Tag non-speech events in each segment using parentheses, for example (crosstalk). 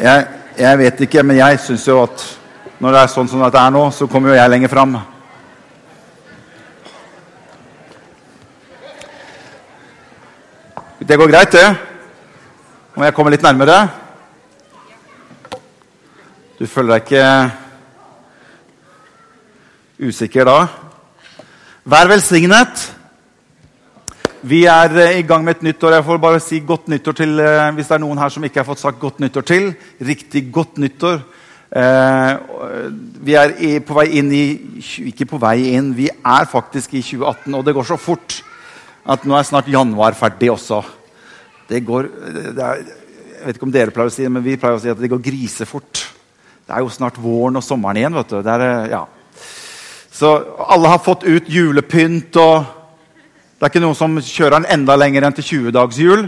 Jeg, jeg vet ikke, men jeg syns jo at når det er sånn som dette er nå, så kommer jo jeg lenger fram. Det går greit, det. Om jeg kommer litt nærmere. Du føler deg ikke usikker da? Vær velsignet. Vi er eh, i gang med et nytt år. Jeg får bare si godt nyttår til eh, hvis det er noen her som ikke har fått sagt godt nyttår til. Riktig godt nyttår. Eh, vi er på vei inn i Ikke på vei inn, vi er faktisk i 2018, og det går så fort at nå er snart januar ferdig også. Det går det er, Jeg vet ikke om dere pleier å si det, men vi pleier å si at det går grisefort. Det er jo snart våren og sommeren igjen. vet du. Er, ja. Så alle har fått ut julepynt. og Det er ikke noen som kjører den enda lenger enn til 20-dagsjul.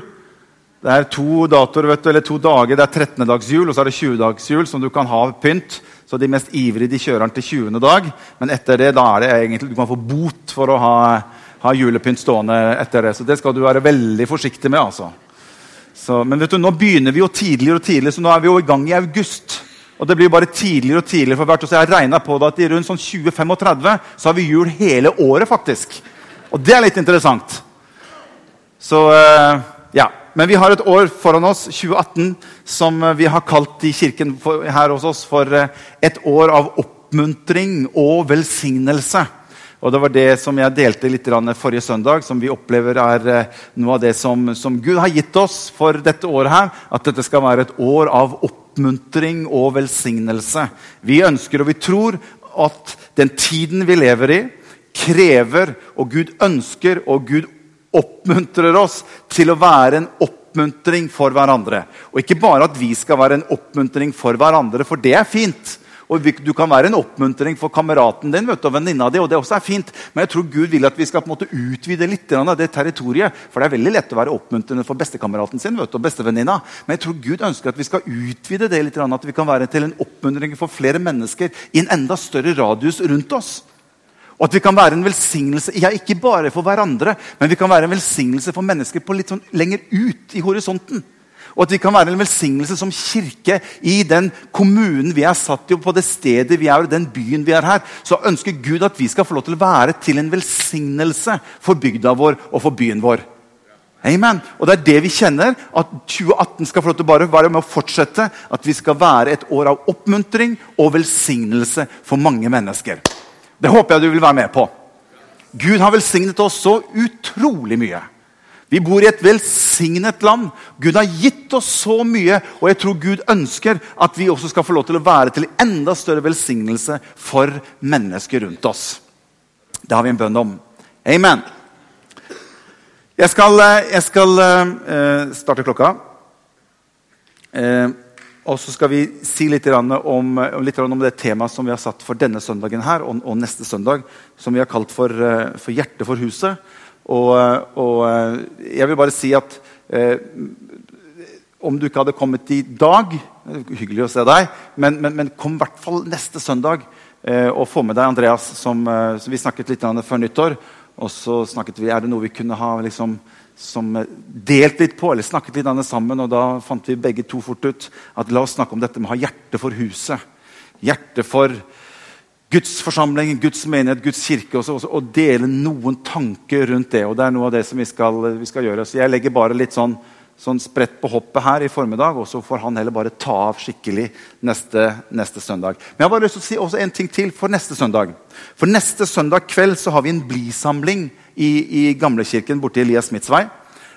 Det er to datoer, du, eller to dager. Det er 13-dagsjul og så er det 20-dagsjul som du kan ha pynt. Så de mest ivrige de kjører den til 20. dag. Men etter det da er det egentlig, du kan få bot for å ha, ha julepynt stående etter det. Så det skal du være veldig forsiktig med. altså. Så, men vet du, nå begynner vi jo tidligere og tidligere, så nå er vi jo i gang i august. Og det blir jo bare tidligere og tidligere for hvert år. Så jeg regna på det at i rundt sånn 2035 så har vi jul hele året, faktisk. Og det er litt interessant. Så eh, ja. Men vi har et år foran oss, 2018, som vi har kalt i kirken for, her hos oss for eh, et år av oppmuntring og velsignelse. Og Det var det som jeg delte litt forrige søndag, som vi opplever er eh, noe av det som, som Gud har gitt oss for dette året. her, At dette skal være et år av oppmuntring og velsignelse. Vi ønsker og vi tror at den tiden vi lever i, krever, og Gud ønsker og Gud oppmuntrer oss til å være en oppmuntring for hverandre. Og ikke bare at vi skal være en oppmuntring for hverandre, for det er fint. Og Du kan være en oppmuntring for kameraten din du, og venninna di. og det også er fint, Men jeg tror Gud vil at vi skal på en måte utvide litt av det territoriet. For det er veldig lett å være oppmuntrende for bestekameraten sin du, og bestevenninna. Men jeg tror Gud ønsker at vi skal utvide det litt. At vi kan være til en oppmuntring for flere mennesker i en enda større radius rundt oss. Og at vi kan være en velsignelse ja, ikke bare for hverandre, men vi kan være en velsignelse for mennesker på litt sånn lenger ut i horisonten. Og at vi kan være en velsignelse som kirke i den kommunen vi er satt i, og på det stedet vi er, og den byen vi er her. Så ønsker Gud at vi skal få lov til å være til en velsignelse for bygda vår og for byen vår. Amen. Og det er det vi kjenner, at 2018 skal få lov til å bare være med å fortsette. At vi skal være et år av oppmuntring og velsignelse for mange mennesker. Det håper jeg du vil være med på. Gud har velsignet oss så utrolig mye. Vi bor i et velsignet land. Gud har gitt oss så mye, og jeg tror Gud ønsker at vi også skal få lov til å være til enda større velsignelse for mennesker rundt oss. Det har vi en bønn om. Amen. Jeg skal, eh, jeg skal uh, starte klokka. Og så skal vi si litt om, litt om, det temaet som vi har satt for denne søndagen her, og, og neste søndag, som vi har kalt for, uh, for Hjertet for huset. Og, og, eh, jeg vil bare si at eh, om du ikke hadde kommet i dag Hyggelig å se deg, men, men, men kom i hvert fall neste søndag eh, og få med deg Andreas, som, eh, som vi snakket litt før nyttår. Og så snakket vi, Er det noe vi kunne ha liksom, som delt litt på, eller snakket litt sammen? Og da fant vi begge to fort ut at la oss snakke om dette med å ha hjerte for huset. Hjerte for Guds forsamling, Guds menighet, Guds kirke. Også, også, og dele noen tanker rundt det. og Det er noe av det som vi skal, vi skal gjøre. Så jeg legger bare litt sånn, sånn spredt på hoppet her i formiddag, og så får han heller bare ta av skikkelig neste, neste søndag. Men jeg har bare lyst til å si også en ting til for neste søndag. For neste søndag kveld så har vi en blisamling i, i gamlekirken borte i Elias Smiths vei.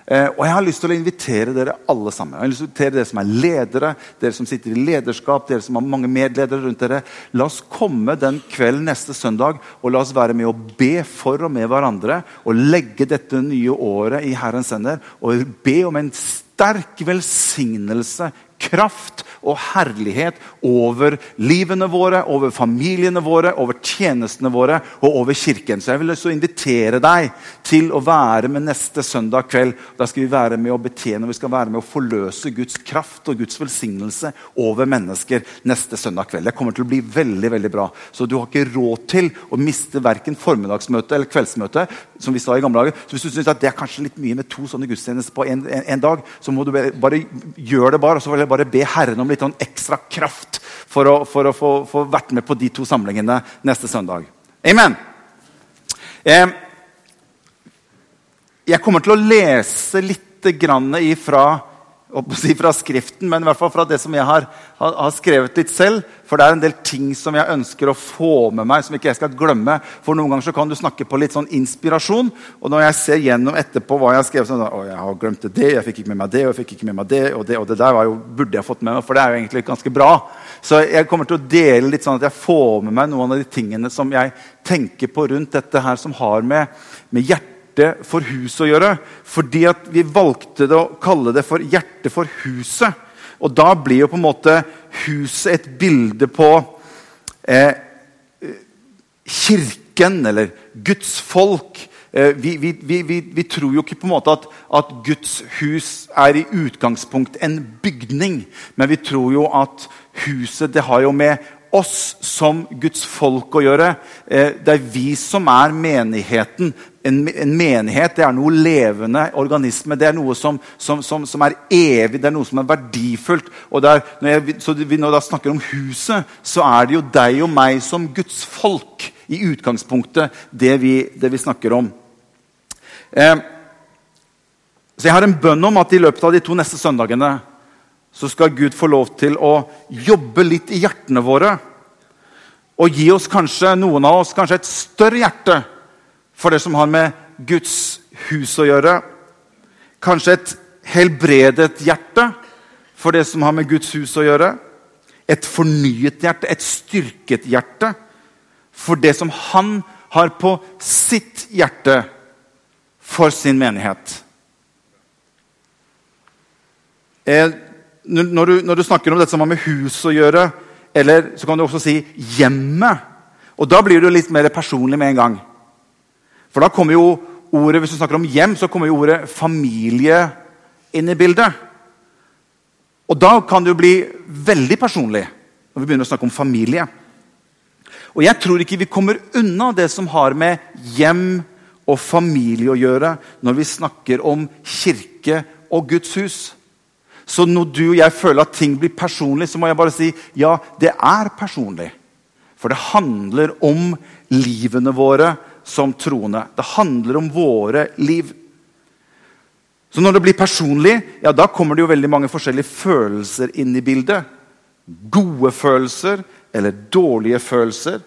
Eh, og jeg har lyst til å invitere dere alle sammen. Jeg har lyst til å invitere Dere som er ledere, dere som sitter i lederskap, dere som har mange medledere rundt dere. La oss komme den kvelden neste søndag og la oss være med å be for og med hverandre. Og legge dette nye året i Herrens hender og be om en sterk velsignelse kraft og herlighet over livene våre, over familiene våre, over tjenestene våre og over kirken. Så jeg vil også invitere deg til å være med neste søndag kveld. Da skal vi være med å betjene, vi skal være med å forløse Guds kraft og Guds velsignelse over mennesker neste søndag kveld. Det kommer til å bli veldig veldig bra. Så du har ikke råd til å miste verken formiddagsmøte eller kveldsmøte. som vi sa i gamle dager. Så hvis du synes at det er kanskje litt mye med to sånne gudstjenester på en, dag, så må du bare, gjøre det bare, og så jeg bare be Herren om litt sånn ekstra kraft for å, for å få, få, vært med på de to samlingene neste søndag. Amen. Eh, jeg kommer til å lese litt grann ifra si fra Skriften, men i hvert fall fra det som jeg har, har, har, skrevet litt selv. For det er en del ting som jeg ønsker å få med meg, som ikke jeg skal glemme. For noen ganger så kan du snakke på litt sånn inspirasjon. Og når jeg ser gjennom etterpå hva jeg har skrevet, sånn, å, jeg har glemt det, jeg fikk ikke med meg det, og jeg fikk ikke med meg det, og det, og det der jo, burde jeg fått med meg, for det er jo egentlig ganske bra. Så jeg kommer til å dele litt sånn at jeg får med meg noen av de tingene som jeg tenker på rundt dette her, som har med, med hjertet hjerte for huset å gjøre. Fordi vi valgte å kalle det for hjerte for huset. Og da blir jo på en måte huset et bilde på eh, kirken eller Guds folk. Eh, vi, vi, vi, vi, tror jo ikke på en måte at, at, Guds hus er i utgangspunkt en bygning. Men vi tror jo at huset det har jo med oss som Guds folk å gjøre. Eh, det er vi som er menigheten. En, en menighet det er noe levende organisme. Det er noe som, som, som, som er evig, det er noe som er verdifullt. Og der, når, jeg, vi nå da snakker om huset, så er det jo deg og meg som Guds folk i utgangspunktet, det vi, det vi snakker om. Eh, så jeg har en bønn om at i løpet av de to neste søndagene så skal Gud få lov til å jobbe litt i hjertene våre. Og gi oss kanskje, noen av oss kanskje et større hjerte for det som har med Guds hus å gjøre. Kanskje et helbredet hjerte for det som har med Guds hus å gjøre. Et fornyet hjerte, et styrket hjerte for det som han har på sitt hjerte for sin menighet. Eh, når du, når du, snakker om dette som har med hus å gjøre, eller så kan du også si hjemmet. Og da blir det jo litt mer personlig med en gang. For da kommer jo ordet, Hvis du snakker om hjem, så kommer jo ordet familie inn i bildet. Og da kan det jo bli veldig personlig når vi begynner å snakke om familie. Og jeg tror ikke vi kommer unna det som har med hjem og familie å gjøre, når vi snakker om kirke og Guds hus. Så når du og jeg føler at ting blir personlig, så må jeg bare si ja, det er personlig. For det handler om livene våre som troende. Det handler om våre liv. Så når det blir personlig, ja, da kommer det jo veldig mange forskjellige følelser inn i bildet. Gode følelser eller dårlige følelser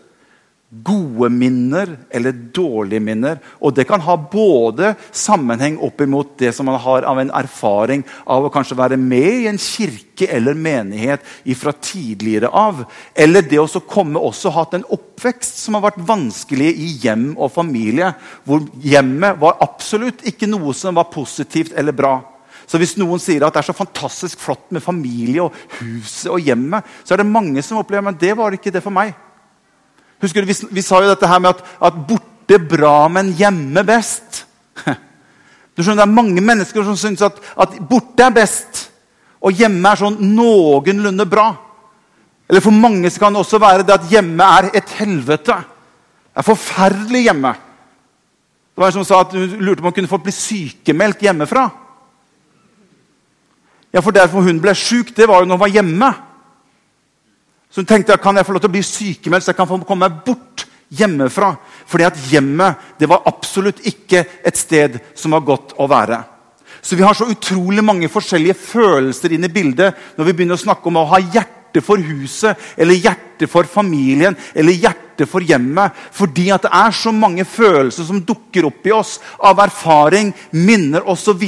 gode minner eller dårlige minner. Og det kan ha både sammenheng opp imot det som man har av en erfaring av å kanskje være med i en kirke eller menighet fra tidligere av. Eller det å komme også hatt en oppvekst som har vært vanskelig i hjem og familie. Hvor hjemmet var absolutt ikke noe som var positivt eller bra. Så hvis noen sier at det er så fantastisk flott med familie og huset og hjemmet, så er det mange som opplever at det var ikke det for meg. Husker du, vi, vi, sa jo dette her med at, at borte bra, men hjemme best. (laughs) Du skjønner, Det er mange mennesker som syns at, at borte er best, og hjemme er sånn noenlunde bra. Eller For mange kan det også være det at hjemme er et helvete. Det er forferdelig hjemme. Det var en som sa at hun lurte på om hun kunne få bli sykemeldt hjemmefra. Ja, for Derfor hun ble syk, det var jo når hun var hjemme. Så hun tenkte kan jeg få lov til å bli sykemeldt så jeg kan få komme meg bort hjemmefra. Fordi at hjemmet det var absolutt ikke et sted som var godt å være. Så vi har så utrolig mange forskjellige følelser inn i bildet når vi begynner å snakke om å ha hjerte for huset, eller hjerte for familien, eller hjerte hjerte for hjemmet. Fordi at det er så mange følelser som dukker opp i oss av erfaring, minner osv.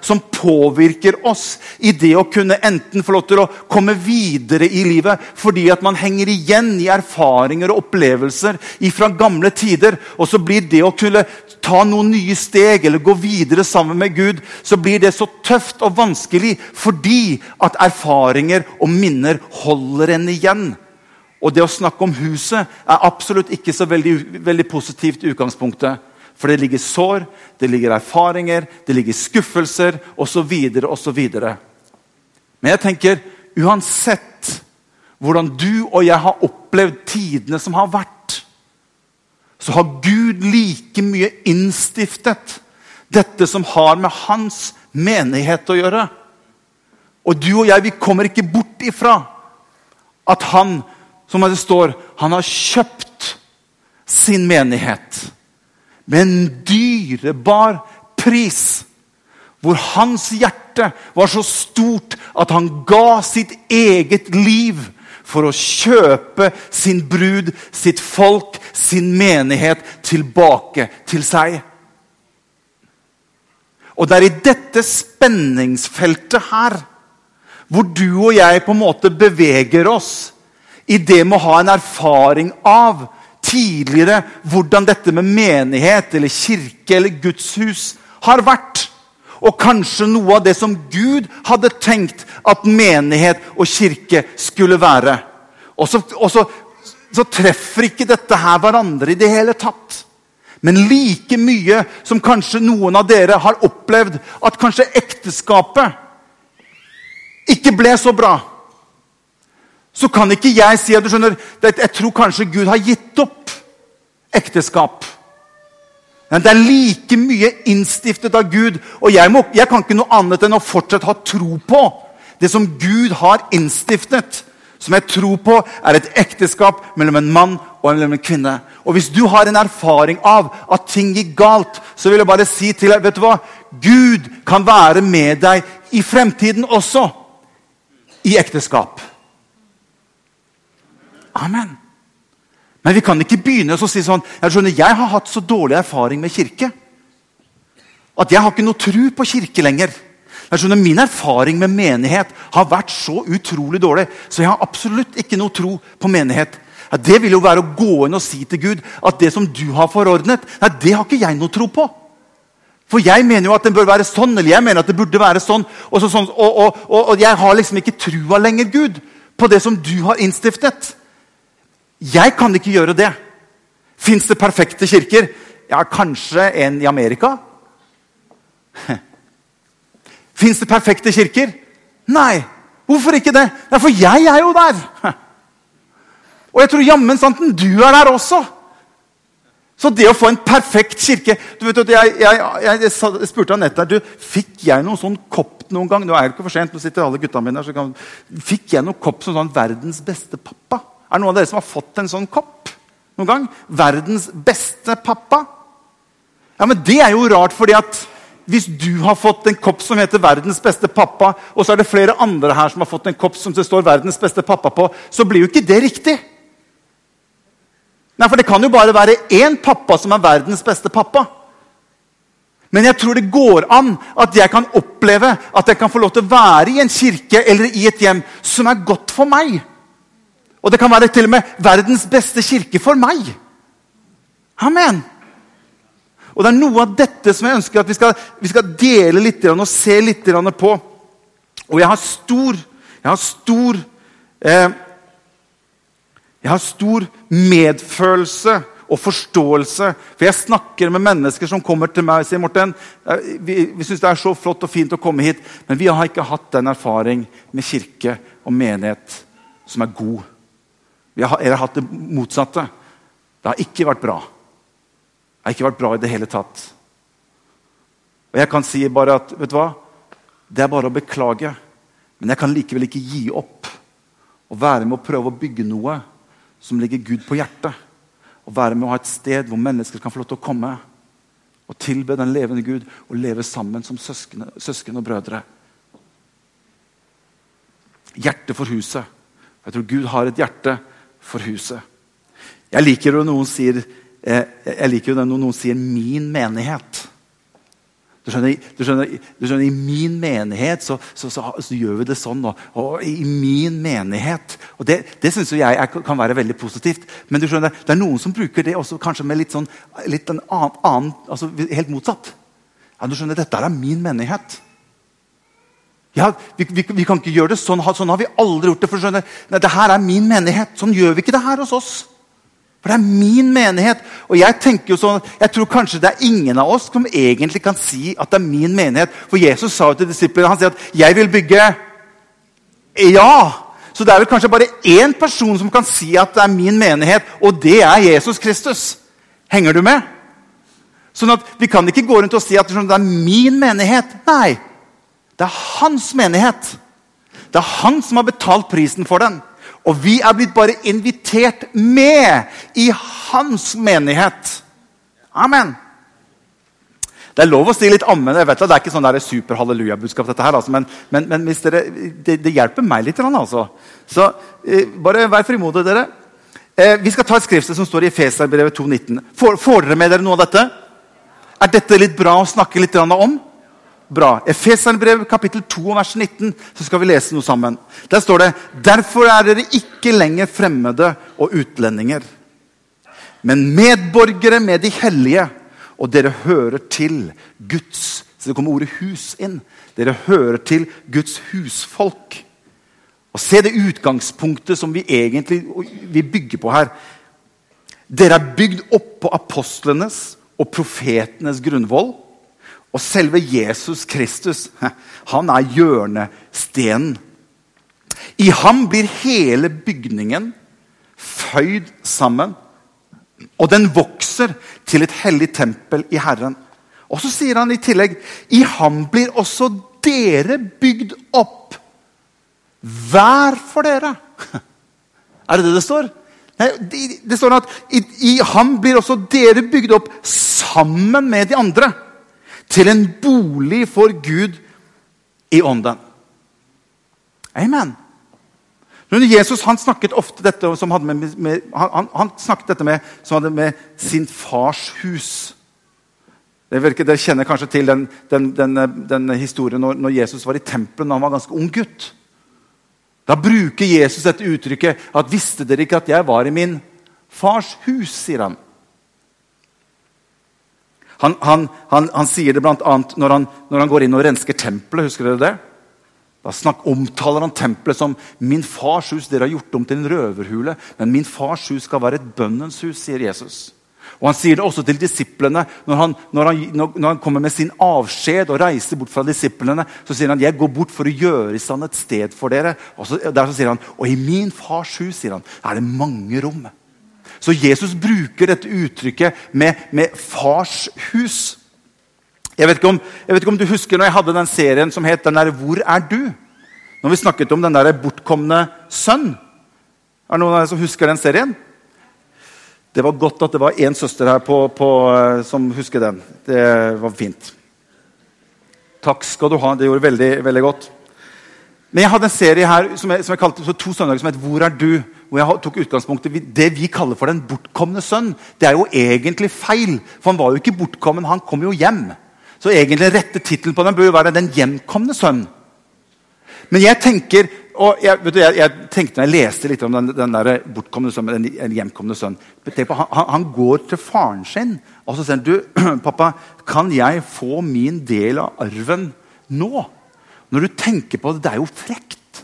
som påvirker oss i det å kunne enten få lov til å komme videre i livet fordi at man henger igjen i erfaringer og opplevelser fra gamle tider. Og så blir det å kunne ta noen nye steg eller gå videre sammen med Gud, så blir det så tøft og vanskelig fordi at erfaringer og minner holder en igjen. Og det å snakke om huset er absolutt ikke så veldig, veldig positivt i utgangspunktet. For det ligger sår, det ligger erfaringer, det ligger skuffelser osv. osv. Men jeg tenker uansett hvordan du og jeg har opplevd tidene som har vært, så har Gud like mye innstiftet dette som har med hans menighet å gjøre. Og du og jeg vi kommer ikke bort ifra at han som det står, han har kjøpt sin menighet med en dyrebar pris. Hvor hans hjerte var så stort at han ga sitt eget liv for å kjøpe sin brud, sitt folk, sin menighet tilbake til seg. Og det er i dette spenningsfeltet her hvor du og jeg på en måte beveger oss i det med å ha en erfaring av tidligere hvordan dette med menighet eller kirke eller gudshus har vært. Og kanskje noe av det som Gud hadde tenkt at menighet og kirke skulle være. Og så, og så, så treffer ikke dette her hverandre i det hele tatt. Men like mye som kanskje noen av dere har opplevd at kanskje ekteskapet ikke ble så bra, så kan ikke jeg si at du skjønner, jeg tror kanskje Gud har gitt opp ekteskap. Men det er like mye innstiftet av Gud. Og jeg, må, jeg kan ikke noe annet enn å fortsatt ha tro på det som Gud har innstiftet. Som jeg tror på er et ekteskap mellom en mann og en kvinne. Og Hvis du har en erfaring av at ting gikk galt, så vil jeg bare si til deg vet du hva? Gud kan være med deg i fremtiden også. I ekteskap. Amen. Men vi kan ikke begynne å si sånn Jeg skjønner, jeg har hatt så dårlig erfaring med kirke at jeg har ikke noe tro på kirke lenger. Jeg skjønner, Min erfaring med menighet har vært så utrolig dårlig, så jeg har absolutt ikke noe tro på menighet. Ja, det vil jo være å gå inn og si til Gud at det som du har forordnet, nei, det har ikke jeg noe tro på. For jeg mener jo at den bør være sånn, eller jeg mener at det burde være sånn. Og, så, sånn, og, og, og jeg har liksom ikke trua lenger, Gud, på det som du har innstiftet. Jeg kan ikke gjøre det. Fins det perfekte kirker? Ja, kanskje en i Amerika? (laughs) Fins det perfekte kirker? Nei. Hvorfor ikke det? Ja, for jeg er jo der! (laughs) Og jeg tror jammen santen du er der også. Så det å få en perfekt kirke du vet, jeg, jeg, jeg, spurte Anette du, fikk jeg noen sånn kopp noen gang. Nå er det ikke for sent, nå sitter alle gutta mine her. Fikk jeg noen kopp som sånn 'verdens beste pappa'? Er det noen av dere som har fått en sånn kopp noen gang? Verdens beste pappa? Ja, men Det er jo rart, fordi at hvis du har fått en kopp som heter 'Verdens beste pappa', og så er det flere andre her som har fått en kopp som det står 'Verdens beste pappa' på, så blir jo ikke det riktig. Nei, For det kan jo bare være én pappa som er verdens beste pappa. Men jeg tror det går an at jeg kan oppleve at jeg kan få lov til å være i en kirke eller i et hjem som er godt for meg. Og det kan være til og med verdens beste kirke for meg. Amen. Og Det er noe av dette som jeg ønsker at vi skal, vi skal dele litt og se litt på. Og jeg har stor, jeg har stor eh, Jeg har stor medfølelse og forståelse. For jeg snakker med mennesker som kommer til meg og sier Morten, vi, vi syns det er så flott og fint å komme hit, men vi har ikke hatt den erfaring med kirke og menighet som er god. Vi har, eller hatt det motsatte. Det har ikke vært bra. Det har ikke vært bra i det hele tatt. Og Jeg kan si bare at vet du hva? det er bare å beklage. Men jeg kan likevel ikke gi opp og være med å prøve å bygge noe som ligger Gud på hjertet. Og være med å ha et sted hvor mennesker kan få lov til å komme og tilbe den levende Gud og leve sammen som søsken, søsken og brødre. Hjerte for huset. Jeg tror Gud har et hjerte for huset. Jeg liker jo noen sier, eh, jeg liker jo når noen sier 'min menighet'. Du skjønner, du skjønner, du skjønner I min menighet så, så, så, så, gjør vi det sånn. Og, og i min menighet og Det, det syns jeg er, kan være veldig positivt. Men du skjønner, det er noen som bruker det også kanskje med litt sånn litt en annen, annen altså Helt motsatt. Ja, du skjønner, Dette er min menighet. Ja, vi, vi, vi, kan ikke gjøre det sånn. Sånn har vi aldri gjort det. for skjønner, Nei, det her er min menighet. Sånn gjør vi ikke det her hos oss. For det er min menighet. Og jeg tenker jo sånn, jeg tror kanskje det er ingen av oss som egentlig kan si at det er min menighet. For Jesus sa jo til disiplene han sier at 'jeg vil bygge'. Ja! Så det er vel kanskje bare én person som kan si at det er min menighet, og det er Jesus Kristus. Henger du med? Sånn at Vi kan ikke gå rundt og si at det er min menighet. Nei. Det er hans menighet. Det er han som har betalt prisen for den. Og vi er blitt bare invitert med i hans menighet. Amen. Det er lov å si litt ammen. jeg vet at Det er ikke sånn super halleluja-budskap. dette her, altså. men, men, men dere, det, det, hjelper meg litt. Altså. Så eh, bare vær frimodige, dere. Eh, vi skal ta et skriftsted som står i Feserbrevet 2,19. Får, får dere med dere noe av dette? Er dette litt bra å snakke litt om? Bra. Efeserbrevet kapittel 2 vers 19 så skal vi lese noe sammen. Der står det Derfor er dere ikke lenger fremmede og utlendinger, men medborgere med de hellige, og dere hører til Guds Så det kommer ordet 'hus' inn. Dere hører til Guds husfolk. Og Se det utgangspunktet som vi egentlig vi bygger på her. Dere er bygd opp på apostlenes og profetenes grunnvoll og selve Jesus Kristus, (laughs) han er hjørnestenen. I ham blir hele bygningen føyd sammen. Og den vokser til et hellig tempel i Herren. Og så sier han i tillegg i ham blir også dere bygd opp. Hver for dere. (laughs) Er det det det står? Nei, det, det står at i, i ham blir også dere bygd opp sammen med de andre til en bolig for Gud i ånden. Amen. Jesus han snakket ofte dette som hadde med, med han, han, snakket dette med, som hadde med sin fars hus. Virker, Dere kjenner kanskje til den, den, den, den historien når, når, Jesus var i tempelet da han var ganske ung gutt. Da bruker Jesus dette uttrykket at 'Visste dere ikke at jeg var i min fars hus?' sier han. Han, han, han, han sier det bl.a. Når, når han går inn og rensker tempelet. Husker dere det? Da snak, omtaler han tempelet som 'min fars hus'. Dere har gjort om til en røverhule, men 'min fars hus skal være et bønnens hus', sier Jesus. Og Han sier det også til disiplene når han, når han, når han kommer med sin avskjed og reiser bort fra disiplene. Så sier han 'jeg går bort for å gjøre i stand et sted for dere'. Og så, der så sier han 'og i min fars hus' sier han, er det mange rom'. Så Jesus bruker dette uttrykket med, med fars hus. Jeg vet, om, jeg vet, ikke om, du husker når jeg hadde den serien som het den der, 'Hvor er du?' Når vi snakket om den der bortkomne sønn. Er det noen av dere som husker den serien? Det var godt at det var én søster her på, på, eh, som husker den. Det var fint. Takk skal du ha. Det gjorde veldig, veldig godt. Men jeg hadde en serie her som jeg, som jeg kalte to søndager som het 'Hvor er du?' hvor jeg tok utgangspunkt i Det vi kaller for den bortkomne sønn, det er jo egentlig feil. For han var jo ikke bortkommen, han kom jo hjem. Så egentlig rette tittelen på den bør jo være 'Den hjemkomne sønn'. Men jeg tenker og jeg, du, jeg, jeg, tenkte når jeg leste litt om den, den der bortkomne sønnen, den hjemkomne sønn på, han, han, går til faren sin og så sier han, du, (clears throat) 'Pappa, kan jeg få min del av arven nå?' Når du tenker på det, det er jo frekt.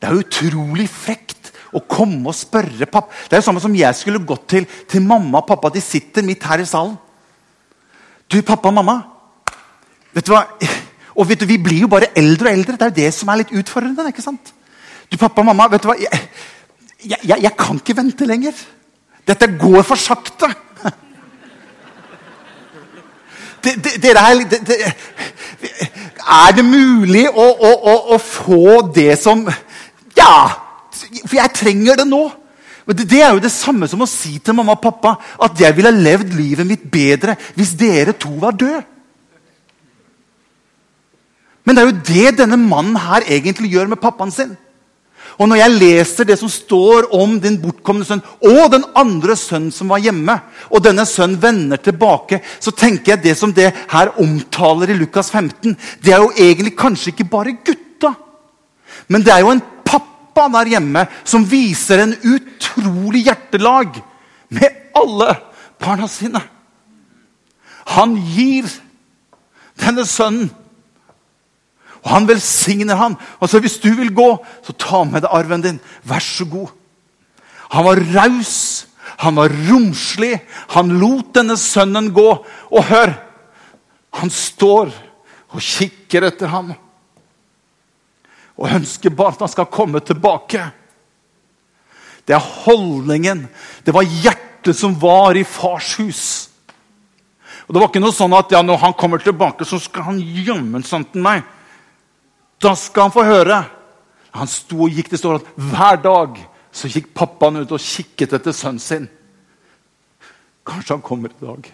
Det er utrolig frekt å komme og spørre pappa. Det er jo samme som jeg skulle gått til, til mamma og pappa. De sitter midt her i salen. Du, pappa og mamma. Vet du hva? Og vet du, Vi blir jo bare eldre og eldre. Det er jo det som er litt utfordrende. ikke sant? Du, pappa og mamma, vet du hva? Jeg, jeg, jeg kan ikke vente lenger. Dette går for sakte. Det, det, er, det, mulig å, å, å, å få det som ja! For jeg trenger det nå. Det, det er jo det samme som å si til mamma og pappa at jeg ville levd livet mitt bedre hvis dere to var døde. Men det er jo det denne mannen her egentlig gjør med pappaen sin. Og når jeg leser det som står om din bortkomne sønn og den andre sønnen som var hjemme, og denne sønnen vender tilbake, så tenker jeg det som det her omtaler i Lukas 15, det er jo egentlig kanskje ikke bare gutta. Men det er jo en pappa der hjemme som viser en utrolig hjertelag med alle barna sine. Han gir denne sønnen og han velsigner han. Og så Hvis du vil gå, så ta med deg arven din. Vær så god. Han var raus, han var romslig. Han lot denne sønnen gå. Og hør! Han står og kikker etter ham. Og ønsker bare at han skal komme tilbake. Det er holdningen. Det var hjertet som var i fars hus. Og Det var ikke noe sånn at ja, når han kommer tilbake, så skal han jammen til meg. Da skal han få høre. Han sto og gikk, det står at Hver dag så gikk pappaen ut og kikket etter sønnen sin. Kanskje han kommer i dag.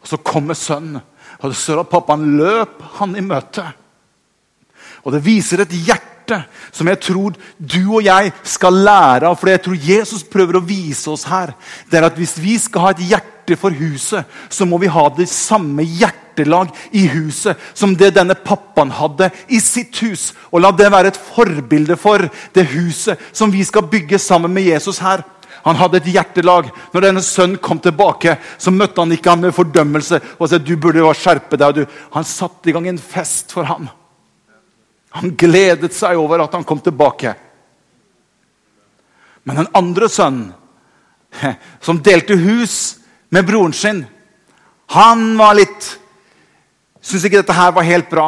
Og Så kommer sønnen, og det står at pappaen løp han i møte. Og Det viser et hjerte som jeg tror du og jeg skal lære av. For jeg tror Jesus prøver å vise oss her. Det er at Hvis vi skal ha et hjerte for huset, så må vi ha det samme hjertelag i huset som det denne pappaen hadde i sitt hus. Og La det være et forbilde for det huset som vi skal bygge sammen med Jesus her. Han hadde et hjertelag. Når denne sønnen kom tilbake, så møtte han ikke ham med fordømmelse. og sa du burde skjerpe deg. Han satte i gang en fest for ham. Han gledet seg over at han kom tilbake. Men den andre sønnen, som delte hus med broren sin, han var litt Syns ikke dette her var helt bra.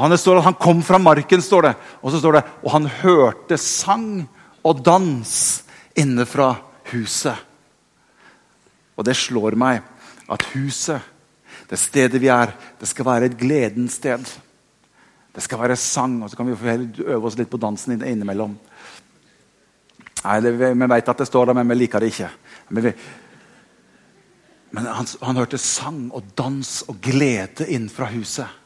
Han, står han kom fra marken, står det. Og så står det og han hørte sang og dans inne fra huset. Og det slår meg at huset, det stedet vi er, det skal være et gledens sted. Det skal være sang, og så kan vi øve oss litt på dansen innimellom. Nei, det, Vi vet at det står der, men vi liker det ikke. Men vi, men han, han, hørte sang og dans og glede inn fra huset.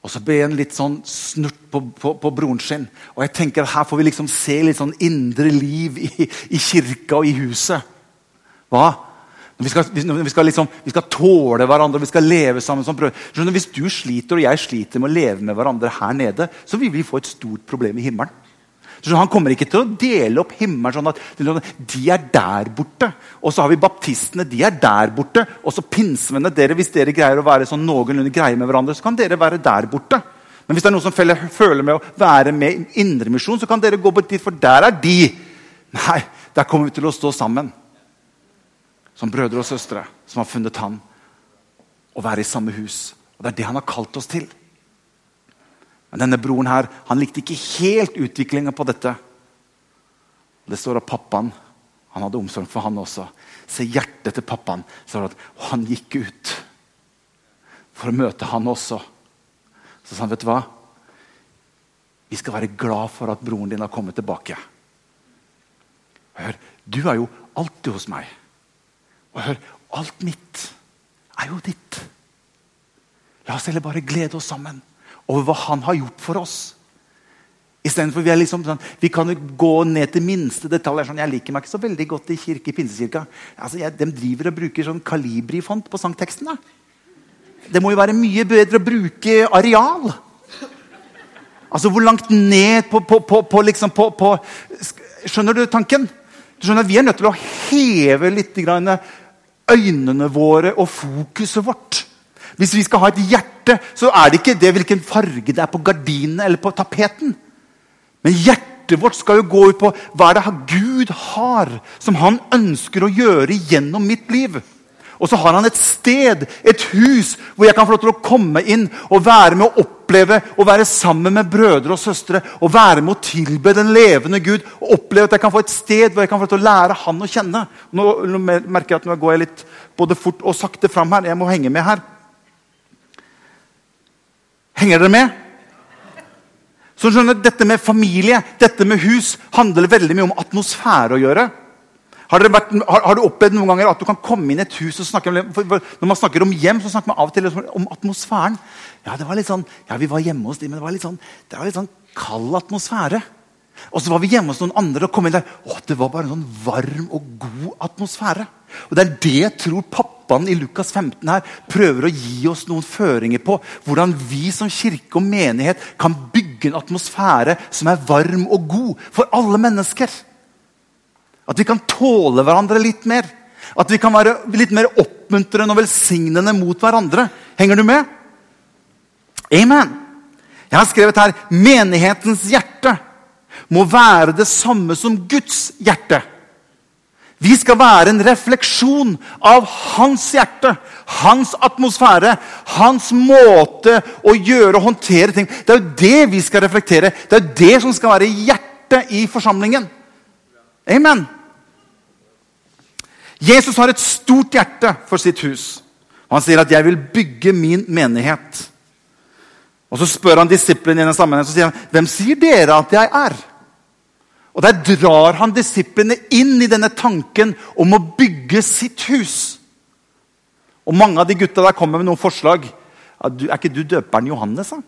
Og så ble han litt sånn snurt på, på, på, broren sin. Og jeg tenker Her får vi liksom se litt sånn indre liv i, i kirka og i huset. Hva? Vi skal, vi, skal liksom, vi skal, tåle hverandre, vi skal leve sammen som brødre. Hvis du sliter og jeg sliter med å leve med hverandre her nede, så vil vi få et stort problem i himmelen. Så han kommer ikke til å dele opp himmelen sånn at de er der borte. Og så har vi baptistene, de er der borte. Og så pinsvennene, dere, hvis dere greier å være sånn noenlunde greie med hverandre, så kan dere være der borte. Men hvis det er noen som føler med å være med i indremisjon, så kan dere gå bort dit, for der er de. Nei, der kommer vi til å stå sammen. Som brødre og søstre som har funnet Han. Å være i samme hus. Og Det er det han har kalt oss til. Men denne broren her, han likte ikke helt utviklinga på dette. Det står at pappaen han hadde omsorg for han også. Se hjertet til pappaen. Så at Han gikk ut for å møte han også. Så sa han, vet du hva? Vi skal være glad for at broren din har kommet tilbake. Hør, du er jo alltid hos meg. Og hør, alt mitt er jo ditt. La oss heller bare glede oss sammen over hva han har gjort for oss. Istedenfor vi er liksom sånn, vi kan jo gå ned til minste detaljer. Sånn, jeg liker meg ikke så veldig godt i kirke, pinsekirka. Altså, jeg, de driver og bruker sånn Kalibri-font på sangteksten. Det må jo være mye bedre å bruke areal. Altså hvor langt ned på, på, på, på liksom Skjønner du tanken? Du skjønner, Vi er nødt til å heve litt øynene våre og fokuset vårt. Hvis vi skal ha et hjerte, så er det ikke det hvilken farge det er på gardinene eller på tapeten. Men hjertet vårt skal jo gå ut på hva er det Gud har som han ønsker å gjøre gjennom mitt liv. Og så har han et sted, et hus, hvor jeg kan få lov til å komme inn og være med å oppleve og være sammen med brødre og søstre. Og være med å tilbe den levende Gud. Og oppleve at jeg kan få et sted hvor jeg kan få til å lære Han å kjenne. Nå, nå merker jeg at nå går jeg litt både fort og sakte fram her. Jeg må henge med her. Henger dere med? Så skjønner Dette med familie, dette med hus, handler veldig mye om atmosfære å gjøre. Har, vært, har, har, du opplevd noen ganger at du kan komme inn i et hus og snakke om, Når man snakker om hjem, så snakker man av og til om atmosfæren. Ja, det var litt sånn, ja, vi var hjemme hos dem, men det var litt sånn, det var litt sånn kald atmosfære. Og så var vi hjemme hos noen andre og kom inn der. Å, det var bare en sånn varm og god atmosfære. Og Det er det jeg tror pappaen i Lukas 15 her prøver å gi oss noen føringer på. Hvordan vi som kirke og menighet kan bygge en atmosfære som er varm og god for alle mennesker. At vi kan tåle hverandre litt mer. At vi kan være litt mer oppmuntrende og velsignende mot hverandre. Henger du med? Amen. Jeg har skrevet her 'Menighetens hjerte' må være det samme som Guds hjerte. Vi skal være en refleksjon av hans hjerte, hans atmosfære, hans måte å gjøre og håndtere ting Det er jo det vi skal reflektere. Det er jo det som skal være hjertet i forsamlingen. Amen. Jesus har et stort hjerte for sitt hus. Han sier at 'jeg vil bygge min menighet'. Og Så spør han disiplene i den sammenheng, så sier han, 'Hvem sier dere at jeg er?' Og Der drar han disiplene inn i denne tanken om å bygge sitt hus. Og Mange av de gutta der kommer med noen forslag. Er ikke du døperen Johannes, da?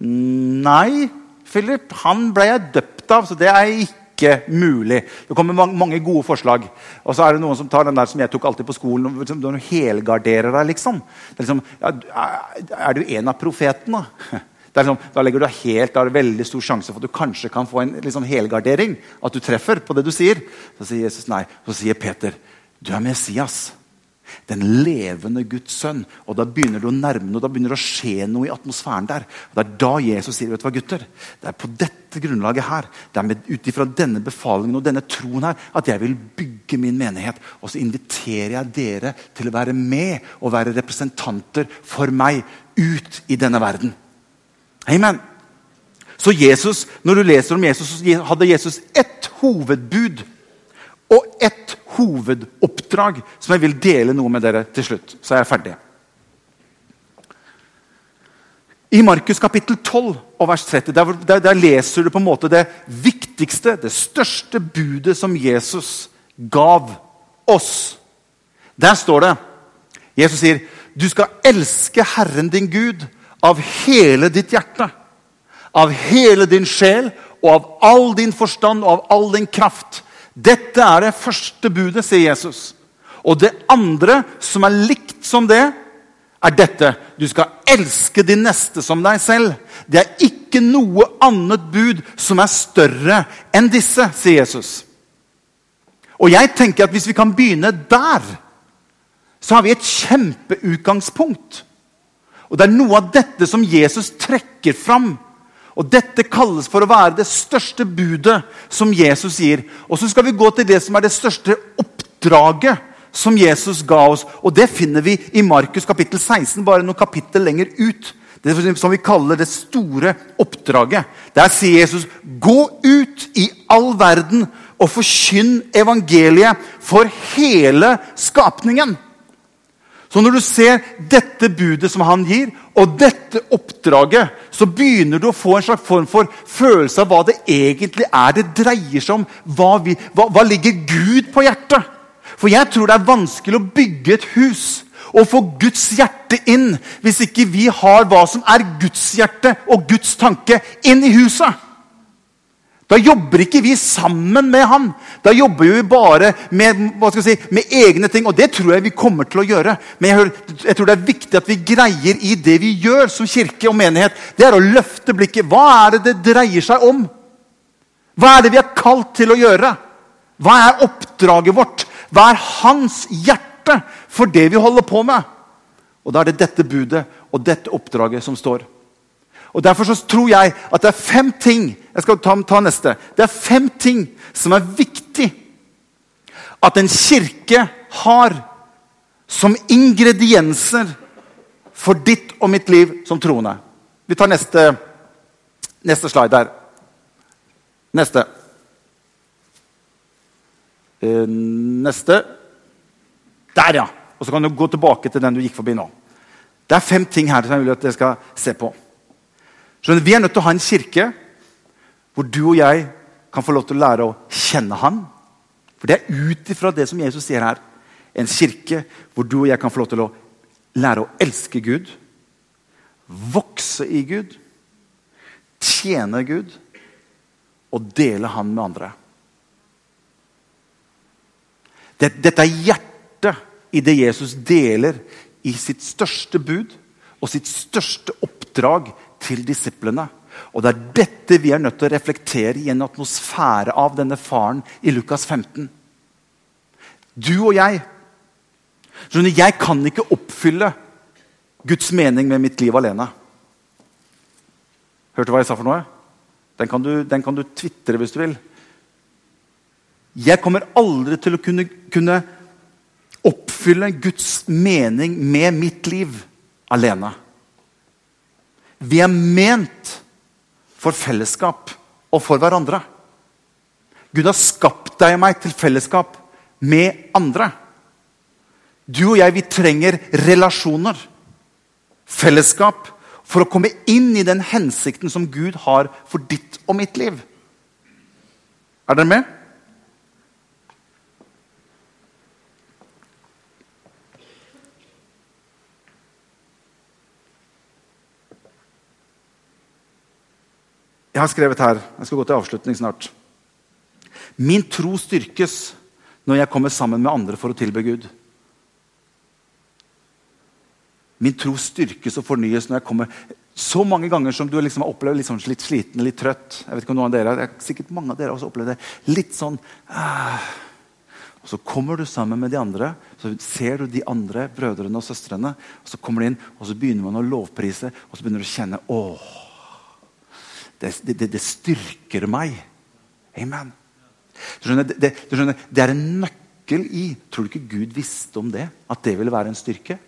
Nei, Philip. Han ble jeg døpt av, så det er jeg ikke mulig. Det kommer mange gode forslag. Og så er det noen som tar den der som jeg tok alltid på skolen. Liksom, du helgarderer deg, liksom. liksom ja, er du en av profetene? (laughs) Liksom, da legger du helt, da er det veldig stor sjanse for at du kanskje kan få en liksom, helgardering. At du treffer på det du sier. Så sier Jesus nei. Så sier Peter, du er Messias. Den levende Guds sønn. Og Da begynner du å nærme noe, da begynner det å skje noe i atmosfæren der. Og Det er da Jesus sier vet du hva gutter, det er på dette grunnlaget her, det er ut ifra denne befalingen og denne troen her, at jeg vil bygge min menighet. Og så inviterer jeg dere til å være med og være representanter for meg ut i denne verden. Amen. Så Jesus, når du leser om Jesus, så hadde Jesus ett hovedbud og ett hovedoppdrag som jeg vil dele noe med dere til slutt. Så er jeg ferdig. I Markus kapittel 12 og vers 30 der, der, der, leser du på en måte det viktigste, det største budet som Jesus gav oss. Der står det Jesus sier, 'Du skal elske Herren din Gud' av hele ditt hjerte, av hele din sjel og av all din forstand og av all din kraft. Dette er det første budet, sier Jesus. Og det andre, som er likt som det, er dette. Du skal elske din neste som deg selv. Det er ikke noe annet bud som er større enn disse, sier Jesus. Og jeg tenker at Hvis vi kan begynne der, så har vi et kjempeutgangspunkt. Og Det er noe av dette som Jesus trekker fram. Og Dette kalles for å være det største budet som Jesus gir. Og Så skal vi gå til det som er det største oppdraget som Jesus ga oss. Og Det finner vi i Markus kapittel 16, bare noen kapittel lenger ut. Det som vi kaller det store oppdraget. Der sier Jesus, 'Gå ut i all verden og forkynn evangeliet for hele skapningen'. Så når du ser dette budet som han gir, og dette oppdraget, så begynner du å få en slags form for følelse av hva det egentlig er det dreier seg om. Hva, vi, hva, hva ligger Gud på hjertet? For jeg tror det er vanskelig å bygge et hus og få Guds hjerte inn hvis ikke vi har hva som er Guds hjerte og Guds tanke, inn i huset. Da jobber ikke vi sammen med ham. Da jobber vi bare med, si, med, egne ting. Og det tror jeg vi kommer til å gjøre. Men jeg, jeg, tror det er viktig at vi greier i det vi gjør som kirke og menighet, det er å løfte blikket. Hva er det det dreier seg om? Hva er det vi er kalt til å gjøre? Hva er oppdraget vårt? Hva er hans hjerte for det vi holder på med? Og Da er det dette budet og dette oppdraget som står. Og Derfor så tror jeg at det er fem ting jeg skal ta, ta neste. Det er fem ting som er viktig at en kirke har som ingredienser for ditt og mitt liv som troende. Vi tar neste, neste slide der. Neste. Eh, neste. Der, ja. Og så kan du gå tilbake til den du gikk forbi nå. Det er fem ting her som jeg vil at dere skal se på. Skjønner, vi er nødt til å ha en kirke hvor du og jeg kan få lov til å lære å kjenne Han, For det er ut ifra det som Jesus sier her. En kirke hvor du og jeg kan få lov til å lære å elske Gud, vokse i Gud, tjene Gud og dele Han med andre. Dette er hjertet i det Jesus deler i sitt største bud og sitt største oppdrag til disiplene. Og Det er dette vi er nødt til å reflektere i en atmosfære av denne faren i Lukas 15. Du og jeg skjønner, Jeg kan ikke oppfylle Guds mening med mitt liv alene. Hørte du hva jeg sa for noe? Den kan du, den kan du tvitre hvis du vil. Jeg kommer aldri til å kunne, kunne oppfylle Guds mening med mitt liv alene. Vi er ment for fellesskap og for hverandre. Gud har skapt deg og meg til fellesskap med andre. Du og jeg, vi trenger relasjoner, fellesskap, for å komme inn i den hensikten som Gud har for ditt og mitt liv. Er dere med? Jeg har skrevet her Jeg skal gå til avslutning snart. Min tro styrkes når jeg kommer sammen med andre for å tilbe Gud. Min tro styrkes og fornyes når jeg kommer så mange ganger som du liksom har opplevd liksom litt sliten litt trøtt. Jeg vet ikke om noen av dere, Sikkert mange av dere har opplevd det. Litt sånn ah. Og Så kommer du sammen med de andre, så ser du de andre brødrene og søstrene. og Så kommer de inn, og så begynner man å lovprise, og så begynner du å kjenne åh, det, det, det styrker meg. Amen. Du skjønner, det, du skjønner, det er en nøkkel i Tror du ikke Gud visste om det? At det ville være en styrke?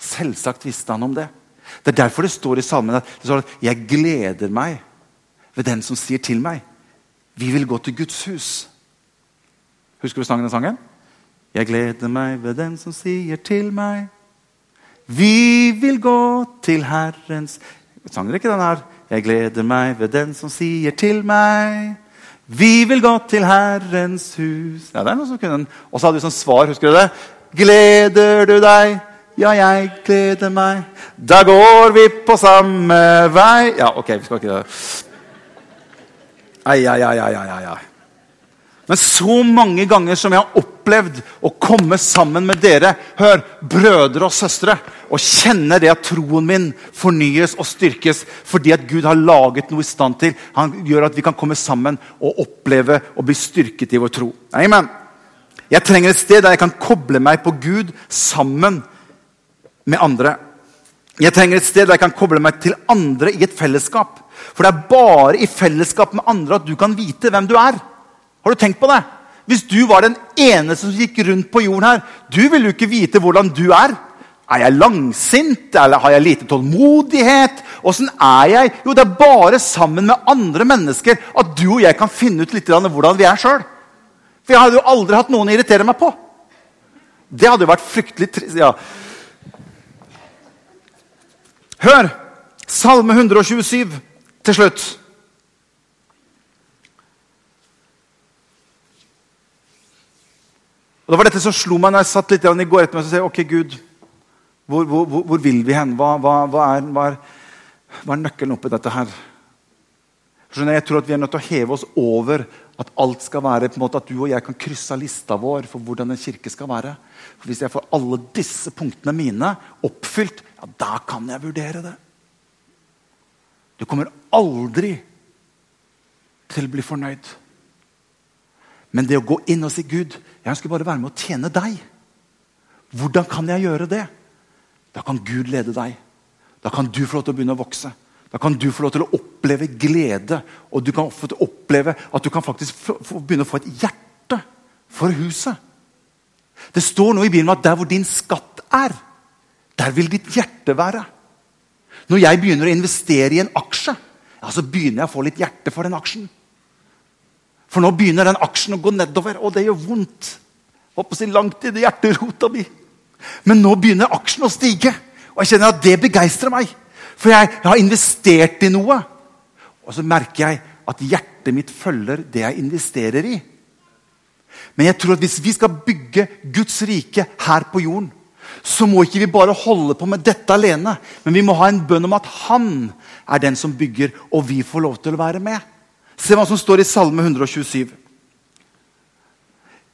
Selvsagt visste han om det. Det er derfor det står i salmen at, står at 'jeg gleder meg ved den som sier til meg', 'Vi vil gå til Guds hus'. Husker du sangen den sangen? Jeg gleder meg ved den som sier til meg 'Vi vil gå til Herrens Sang dere ikke den her? Jeg gleder meg ved den som sier til meg Vi vil gå til Herrens hus Ja, det er noen som kunne. Og så hadde vi sånn svar, husker du det? Gleder du deg? Ja, jeg gleder meg. Da går vi på samme vei Ja, ok, vi skal ikke det. Ai, ai, ai, ai, ai, ai. Men så mange ganger som jeg har opplevd å komme sammen med dere, hør, brødre og søstre, og kjenne det at troen min fornyes og styrkes fordi at Gud har laget noe i stand til. Han gjør at vi kan komme sammen og oppleve og bli styrket i vår tro. Amen. Jeg trenger et sted der jeg kan koble meg på Gud sammen med andre. Jeg trenger et sted der jeg kan koble meg til andre i et fellesskap. For det er bare i fellesskap med andre at du kan vite hvem du er. Har du tenkt på det? Hvis du var den eneste som gikk rundt på jorden her, du ville jo ikke vite hvordan du er. Er jeg langsint, eller har jeg lite tålmodighet? Åssen er jeg? Jo, det er bare sammen med andre mennesker at du og jeg kan finne ut litt hvordan vi er sjøl. For jeg hadde jo aldri hatt noen å irritere meg på. Det hadde jo vært fryktelig trist. Ja. Hør! Salme 127 til slutt. Og Det var dette som slo meg når jeg satt litt i går etter meg og sa ok, Gud, hvor, hvor, hvor, hvor vil vi hen? Hva, hva, hva, er, hva, er, er nøkkelen oppi dette her? Skjønner, Jeg tror at Vi er nødt til å heve oss over at alt skal være på en måte at du og jeg kan krysse lista vår for hvordan en kirke skal være. For Hvis jeg får alle disse punktene mine oppfylt, ja, da kan jeg vurdere det. Du kommer aldri til å bli fornøyd. Men det å gå inn og si Gud, jeg ønsker bare å være med å tjene deg. Hvordan kan jeg gjøre det? Da kan Gud lede deg. Da kan du få lov til å begynne å vokse. Da kan du få lov til å oppleve glede, og du kan oppleve at du kan faktisk begynne å få et hjerte for huset. Det står noe i Bibelen at der hvor din skatt er, der vil ditt hjerte være. Når jeg begynner å investere i en aksje, ja, så begynner jeg å få litt hjerte for den aksjen. For nå begynner den aksjen å gå nedover, og det gjør vondt. Håper å si langt i det hjerterota mi. Men nå begynner aksjen å stige, og jeg kjenner at det begeistrer meg. For jeg, jeg har investert i noe. Og så merker jeg at hjertet mitt følger det jeg investerer i. Men jeg tror at hvis vi skal bygge Guds rike her på jorden, så må ikke vi bare holde på med dette alene. Men vi må ha en bønn om at han er den som bygger, og vi får lov til å være med. Se hva som står i Salme 127.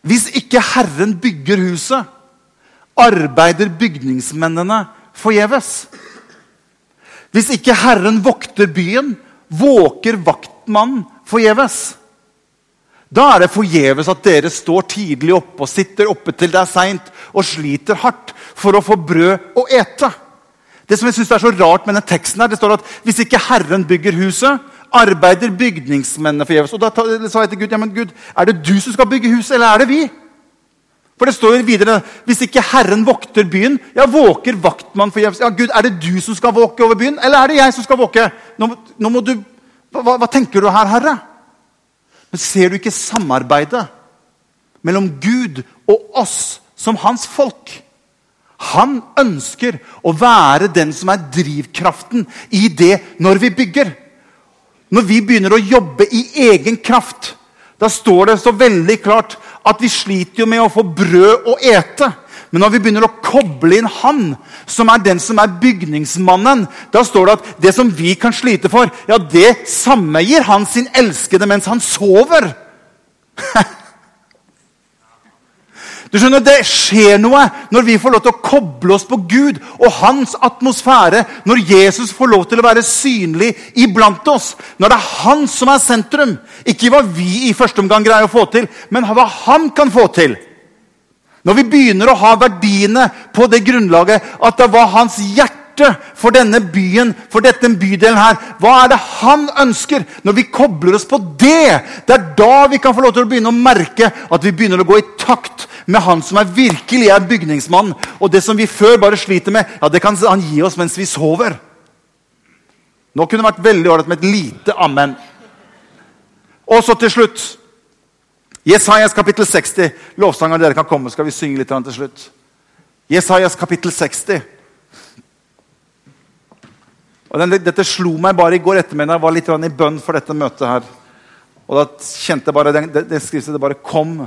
Hvis ikke Herren bygger huset, arbeider bygningsmennene forgjeves. Hvis ikke Herren vokter byen, våker vaktmannen forgjeves. Da er det forgjeves at dere står tidlig oppe og sitter oppe til det er seint og sliter hardt for å få brød å ete. Det som jeg synes er så rart med denne teksten her, det står at hvis ikke Herren bygger huset, arbeider bygningsmennene forgjeves. Og da sa jeg til Gud ja, men Gud, er det du som skal bygge huset, eller er det vi? For det står videre hvis ikke Herren vokter byen, ja, våker vaktmann forgjeves. Ja, Gud, er det du som skal våke over byen, eller er det jeg som skal våke? Nå, nå må du, hva, hva tenker du her, Herre? Men ser du ikke samarbeidet mellom Gud og oss som hans folk? Han ønsker å være den som er drivkraften i det når vi bygger. Når vi begynner å jobbe i egen kraft, da står det så veldig klart at vi sliter jo med å få brød å ete. Men når vi begynner å koble inn han, som er den som er bygningsmannen, da står det at det som vi kan slite for, ja, det samme gir han sin elskede mens han sover. (laughs) Du skjønner, Det skjer noe når vi får lov til å koble oss på Gud og hans atmosfære. Når Jesus får lov til å være synlig iblant oss. Når det er han som er sentrum. Ikke hva vi i første omgang greier å få til, men hva han kan få til. Når vi begynner å ha verdiene på det grunnlaget at det var hans hjerte for denne byen, for dette bydelen her. Hva er det han ønsker? Når vi kobler oss på det, det er da vi kan få lov til å begynne å merke at vi begynner å gå i takt med han som er virkelig er bygningsmann. Og det som vi før bare sliter med, ja, det kan han gi oss mens vi sover. Nå kunne det vært veldig ålreit med et lite amen. Og så til slutt Jesajas kapittel 60. Lovsanger dere kan komme, skal vi synge litt til slutt. Jesajas kapittel 60. Og den, dette slo meg bare i går ettermiddag. Jeg var litt i bønn for dette møtet her. Og da kjente jeg bare det, det, det skriftet det bare kom.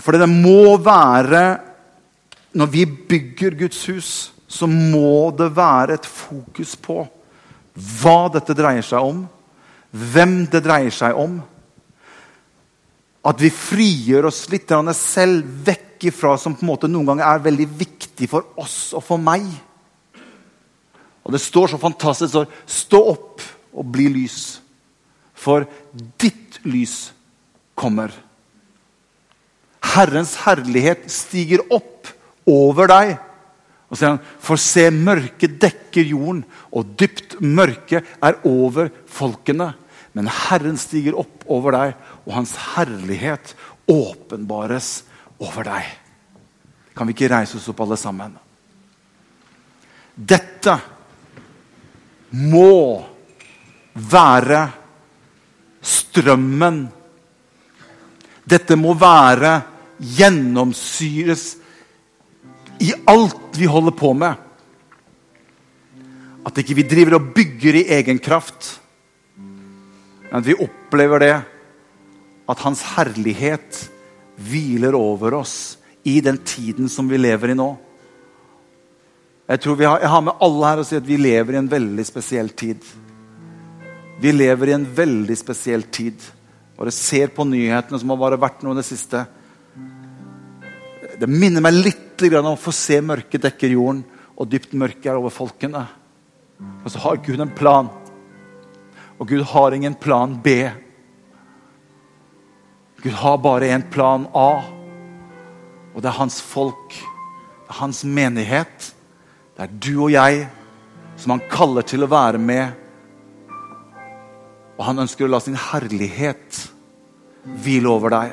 For det må være Når vi bygger Guds hus, så må det være et fokus på hva dette dreier seg om, hvem det dreier seg om. At vi frigjør oss litt selv vekk ifra som på en måte noen ganger er veldig viktig for oss og for meg. Og det står så fantastisk står, Stå opp og bli lys, for ditt lys kommer. Herrens herlighet stiger opp over deg. Og så sier han, For se, mørket dekker jorden, og dypt mørke er over folkene. Men Herren stiger opp over deg, og hans herlighet åpenbares over deg. Kan vi ikke reise oss opp, alle sammen? Dette må være strømmen. Dette må være gjennomsyres i alt vi holder på med. At ikke vi driver og bygger i egen kraft. Men at vi opplever det at Hans herlighet hviler over oss i den tiden som vi lever i nå. Jeg tror har, jeg har med alle her å si at vi lever i en veldig spesiell tid. Vi lever i en veldig spesiell tid. Bare ser på nyhetene som har bare vært noe i det siste. Det minner meg litt om å få se mørket dekker jorden, og dypt mørke er over folkene. Og så har Gud en plan. Og Gud har ingen plan B. Gud har bare en plan A. Og det er hans folk, det er hans menighet. Det er du og jeg som han kaller til å være med. Og han ønsker å la sin herlighet hvile over deg.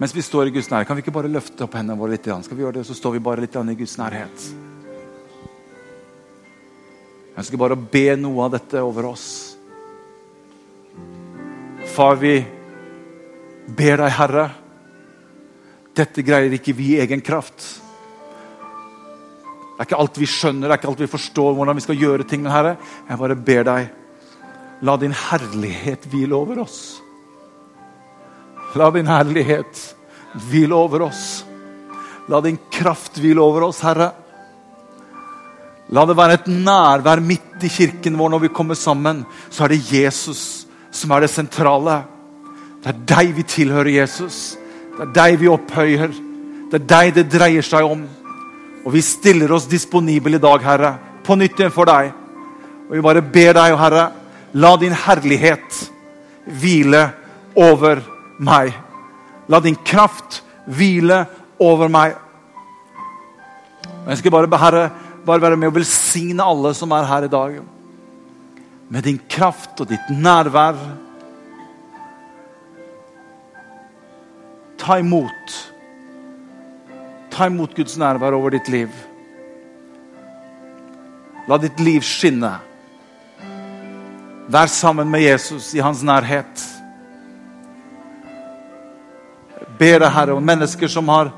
Mens vi står i Guds nærhet, kan vi ikke bare løfte opp hendene våre litt? Skal vi gjøre det, så står vi bare litt i Guds nærhet. Jeg ønsker bare å be noe av dette over oss. Far, vi ber deg, Herre. Dette greier ikke vi i egen kraft. Det er ikke alt vi skjønner, det er ikke alt vi forstår hvordan vi skal gjøre ting. Men Herre, jeg bare ber deg La din herlighet hvile over oss. La din herlighet hvile over oss. La din kraft hvile over oss, Herre. La det være et nærvær midt i kirken vår når vi kommer sammen. Så er det Jesus som er det sentrale. Det er deg vi tilhører, Jesus. Det er deg vi opphøyer. Det er deg det dreier seg om. Og vi stiller oss disponible i dag, Herre, på nytt igjen for deg. Og vi bare ber deg, Herre, la din herlighet hvile over meg. La din kraft hvile over meg. Jeg skal bare, Herre, bare være med og velsigne alle som er her i dag. Med din kraft og ditt nærvær. Ta imot. Ta imot Guds nærvær over ditt liv. La ditt liv skinne. Vær sammen med Jesus i hans nærhet. Ber deg, Herre, om mennesker som har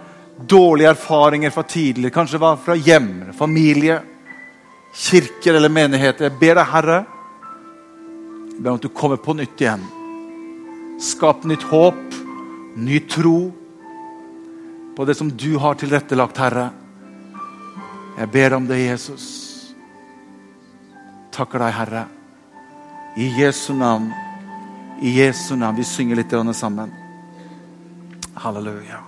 dårlige erfaringer fra tidligere, kanskje fra hjem, familie, kirker eller menigheter. Jeg ber deg, Herre, jeg ber om at du kommer på nytt igjen. Skap nytt håp, ny tro på det som du har tilrettelagt, Herre. Jeg ber om det, Jesus. Takker deg, Herre. I Jesu navn. I Jesu navn. Vi synger litt sammen. Halleluja.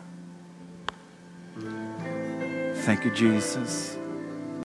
Thank you, Jesus.